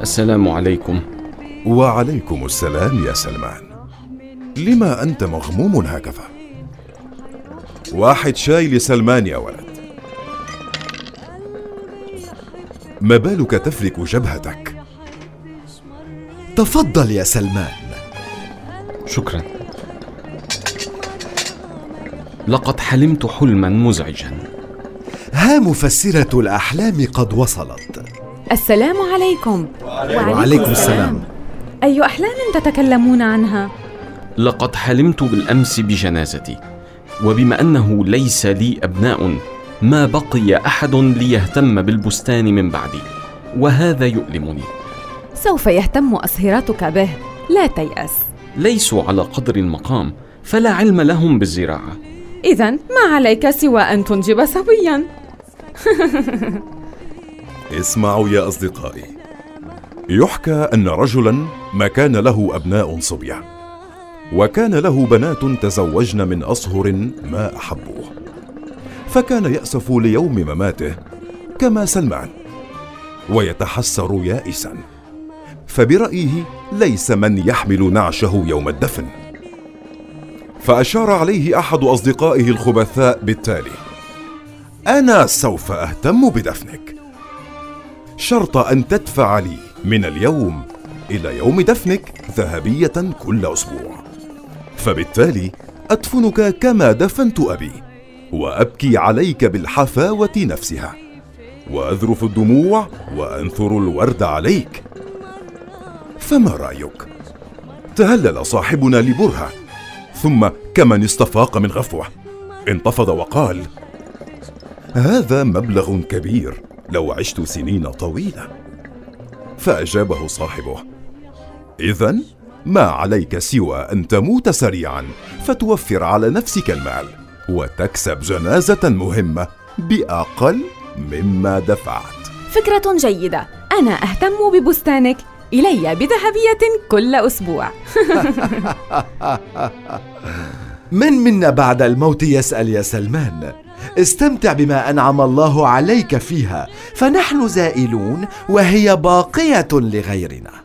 السلام عليكم. وعليكم السلام يا سلمان. لما أنت مغموم هكذا؟ واحد شاي لسلمان يا ولد. ما بالك تفلك جبهتك؟ تفضل يا سلمان. شكرا. لقد حلمت حلما مزعجا. ها مفسرة الأحلام قد وصلت. السلام عليكم. وعليكم السلام. أي أحلام تتكلمون عنها؟ لقد حلمت بالأمس بجنازتي وبما أنه ليس لي أبناء ما بقي أحد ليهتم بالبستان من بعدي وهذا يؤلمني. سوف يهتم أصهرتك به لا تيأس. ليسوا على قدر المقام فلا علم لهم بالزراعة. إذا ما عليك سوى أن تنجب صبيا اسمعوا يا أصدقائي. يحكى أن رجلا ما كان له أبناء صبية وكان له بنات تزوجن من أصهر ما أحبوه. فكان يأسف ليوم مماته كما سلمان ويتحسر يائسا. فبرأيه ليس من يحمل نعشه يوم الدفن. فأشار عليه أحد أصدقائه الخبثاء بالتالي أنا سوف أهتم بدفنك. شرط أن تدفع لي من اليوم إلى يوم دفنك ذهبية كل أسبوع. فبالتالي أدفنك كما دفنت أبي وأبكي عليك بالحفاوة نفسها. وأذرف الدموع وأنثر الورد عليك. فما رأيك؟ تهلل صاحبنا لبرهة ثم كمن استفاق من غفوة. انتفض وقال هذا مبلغ كبير. لو عشت سنين طويلة. فأجابه صاحبه إذا ما عليك سوى أن تموت سريعا. فتوفر على نفسك المال وتكسب جنازة مهمة بأقل مما دفعت. فكرة جيدة. أنا أهتم ببستانك. إلي بذهبية كل أسبوع. من منا بعد الموت يسأل يا سلمان؟ استمتع بما أنعم الله عليك فيها. فنحن زائلون وهي باقية لغيرنا.